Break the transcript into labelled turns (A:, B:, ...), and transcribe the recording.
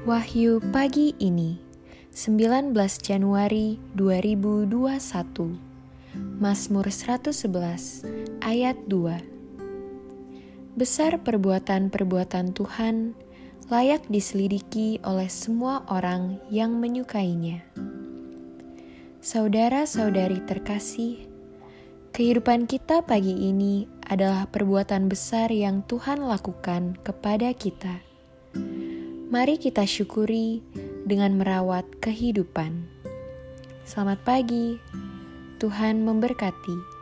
A: Wahyu pagi ini 19 Januari 2021 Mazmur 111 ayat 2 Besar perbuatan-perbuatan Tuhan layak diselidiki oleh semua orang yang menyukainya. Saudara-saudari terkasih, kehidupan kita pagi ini adalah perbuatan besar yang Tuhan lakukan kepada kita Mari kita syukuri dengan merawat kehidupan. Selamat pagi, Tuhan memberkati.